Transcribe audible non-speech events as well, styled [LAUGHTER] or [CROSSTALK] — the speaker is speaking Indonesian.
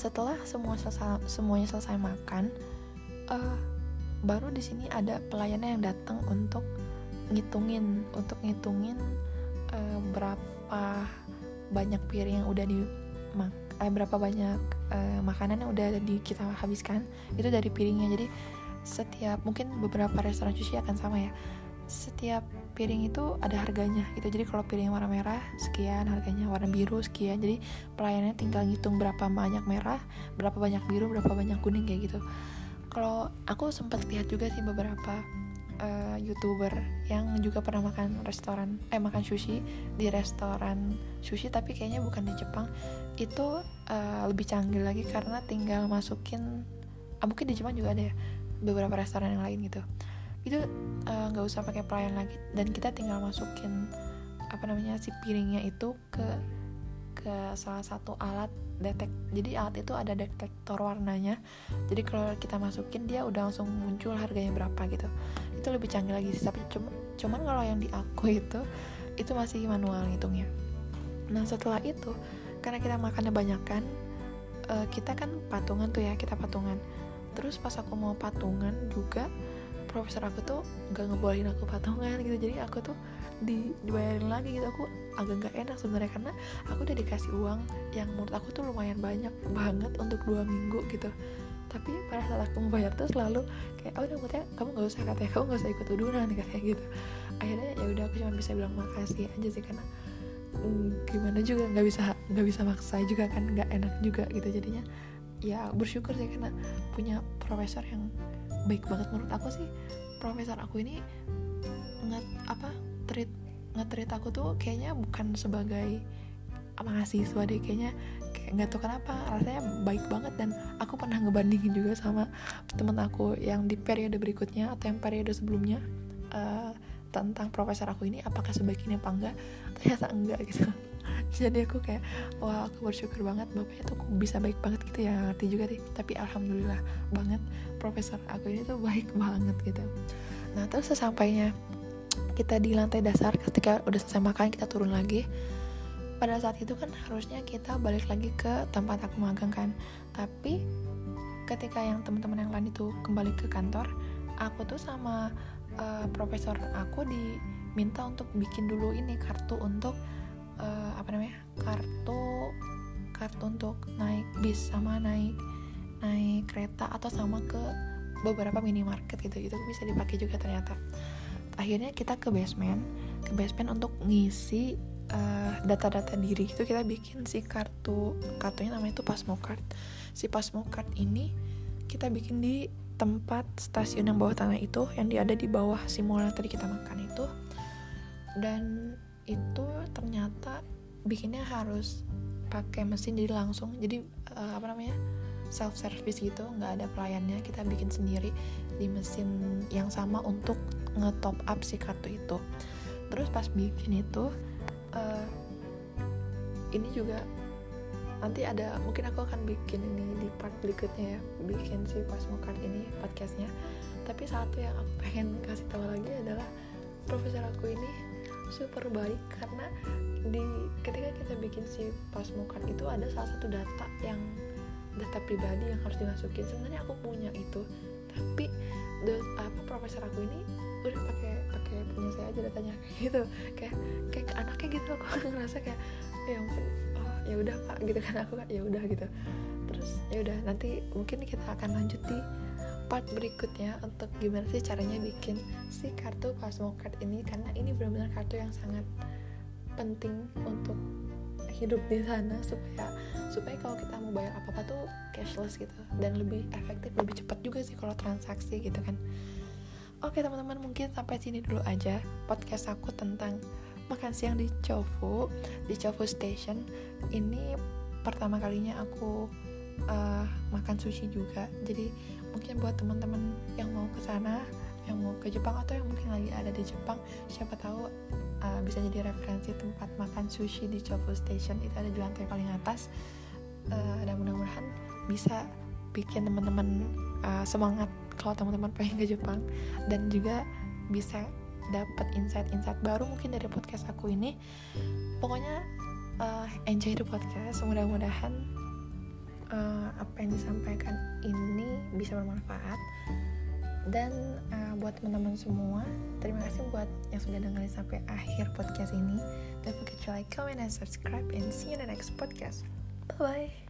setelah semua selesai, semuanya selesai makan uh, baru di sini ada pelayannya yang datang untuk ngitungin untuk ngitungin uh, berapa banyak piring yang udah di eh, berapa banyak uh, makanan yang udah di kita habiskan itu dari piringnya. Jadi setiap mungkin beberapa restoran sushi akan sama ya setiap piring itu ada harganya gitu. Jadi kalau piring warna merah sekian harganya. Warna biru sekian. Jadi pelayannya tinggal ngitung berapa banyak merah berapa banyak biru berapa banyak kuning kayak gitu. Kalau aku sempat lihat juga sih beberapa uh, youtuber yang juga pernah makan restoran eh makan sushi di restoran sushi tapi kayaknya bukan di Jepang. Itu uh, lebih canggih lagi karena tinggal masukin uh, mungkin di Jepang juga ada ya beberapa restoran yang lain gitu itu eh, nggak uh, usah pakai pelayan lagi. Dan kita tinggal masukin apa namanya si piringnya itu ke ke salah satu alat detek jadi alat itu ada detektor warnanya. Jadi kalau kita masukin dia udah langsung muncul harganya berapa gitu. Itu lebih canggih lagi sih tapi cuma cuman kalau yang di aku itu itu masih manual ngitungnya. Nah setelah itu karena kita makannya banyak kan uh, kita kan patungan tuh ya kita patungan. Terus pas aku mau patungan juga profesor aku tuh gak ngebolehin aku patungan gitu. Jadi aku tuh di, dibayarin lagi gitu. Aku agak nggak enak sebenarnya karena aku udah dikasih uang yang menurut aku tuh lumayan banyak banget untuk dua minggu gitu. Tapi pada saat aku membayar tuh selalu kayak oh udah katanya kamu nggak usah katanya. Kamu nggak usah ikut udunan katanya gitu. Akhirnya ya udah aku cuma bisa bilang makasih aja sih karena mm, gimana juga nggak bisa nggak bisa maksa juga kan nggak enak juga gitu jadinya ya bersyukur sih karena punya profesor yang baik banget. Menurut aku sih profesor aku ini nggak apa treat nge-treat aku tuh kayaknya bukan sebagai mahasiswa deh. Kayaknya kayak nggak tahu kenapa rasanya baik banget. Dan aku pernah ngebandingin juga sama temen aku yang di periode berikutnya atau yang periode sebelumnya uh, tentang profesor aku ini apakah sebaik ini apa enggak? Ternyata enggak gitu [LAUGHS] jadi aku kayak wah aku bersyukur banget bapaknya tuh bisa baik banget gitu ya ngerti juga deh tapi alhamdulillah banget profesor aku ini tuh baik [LAUGHS] banget gitu. Nah terus sesampainya kita di lantai dasar ketika udah selesai makan kita turun lagi. Pada saat itu kan harusnya kita balik lagi ke tempat aku magang kan. Tapi ketika yang teman-teman yang lain itu kembali ke kantor aku tuh sama uh, profesor aku diminta untuk bikin dulu ini kartu untuk apa namanya kartu kartu untuk naik bis sama naik naik kereta atau sama ke beberapa minimarket gitu. Itu bisa dipakai juga ternyata. Akhirnya kita ke basement ke basement untuk ngisi uh, data-data diri. Itu kita bikin si kartu kartunya namanya itu Pasmo Card. Si Pasmo Card ini kita bikin di tempat stasiun yang bawah tanah itu yang ada di bawah si mall yang tadi kita makan itu. Dan itu ternyata bikinnya harus pakai mesin jadi langsung. Jadi uh, apa namanya self service gitu nggak ada pelayannya kita bikin sendiri di mesin yang sama untuk nge-top up si kartu itu. Terus pas bikin itu uh, ini juga nanti ada mungkin aku akan bikin ini di part berikutnya ya bikin si pasmo card ini podcastnya. Tapi satu yang aku pengen kasih tahu lagi adalah profesor aku ini super baik karena di ketika kita bikin si pasmo card itu ada salah satu data yang data pribadi yang harus dimasukin. Sebenarnya aku punya itu tapi the, apa profesor aku ini udah pakai pakai punya saya aja datanya [LAUGHS] gitu. Kayak kayak anaknya gitu aku [LAUGHS] ngerasa kayak ya ampun oh ya udah pak gitu kan. Aku ya udah gitu. Terus ya udah nanti mungkin kita akan lanjut di part berikutnya untuk gimana sih caranya bikin si kartu Card ini karena ini benar-benar kartu yang sangat penting untuk hidup di sana supaya supaya kalau kita mau bayar apa apa tuh cashless gitu dan lebih efektif lebih cepat juga sih kalau transaksi gitu kan. Oke teman-teman mungkin sampai sini dulu aja podcast aku tentang makan siang di Chofu di Chofu Station. Ini pertama kalinya aku uh, makan sushi juga. Jadi mungkin buat teman-teman yang mau ke sana yang mau ke Jepang atau yang mungkin lagi ada di Jepang siapa tahu uh, bisa jadi referensi tempat makan sushi di Chofu Station. Itu ada di lantai paling atas. Uh, dan mudah-mudahan bisa bikin teman-teman uh, semangat kalau teman-teman pengen ke Jepang. Dan juga bisa dapat insight-insight baru mungkin dari podcast aku ini. Pokoknya uh, enjoy the podcast. Mudah-mudahan uh, apa yang disampaikan ini bisa bermanfaat. Dan uh, buat teman-teman semua terima kasih buat yang sudah dengerin sampai akhir podcast ini. Don't forget to like comment and subscribe and see you in the next podcast. Bye bye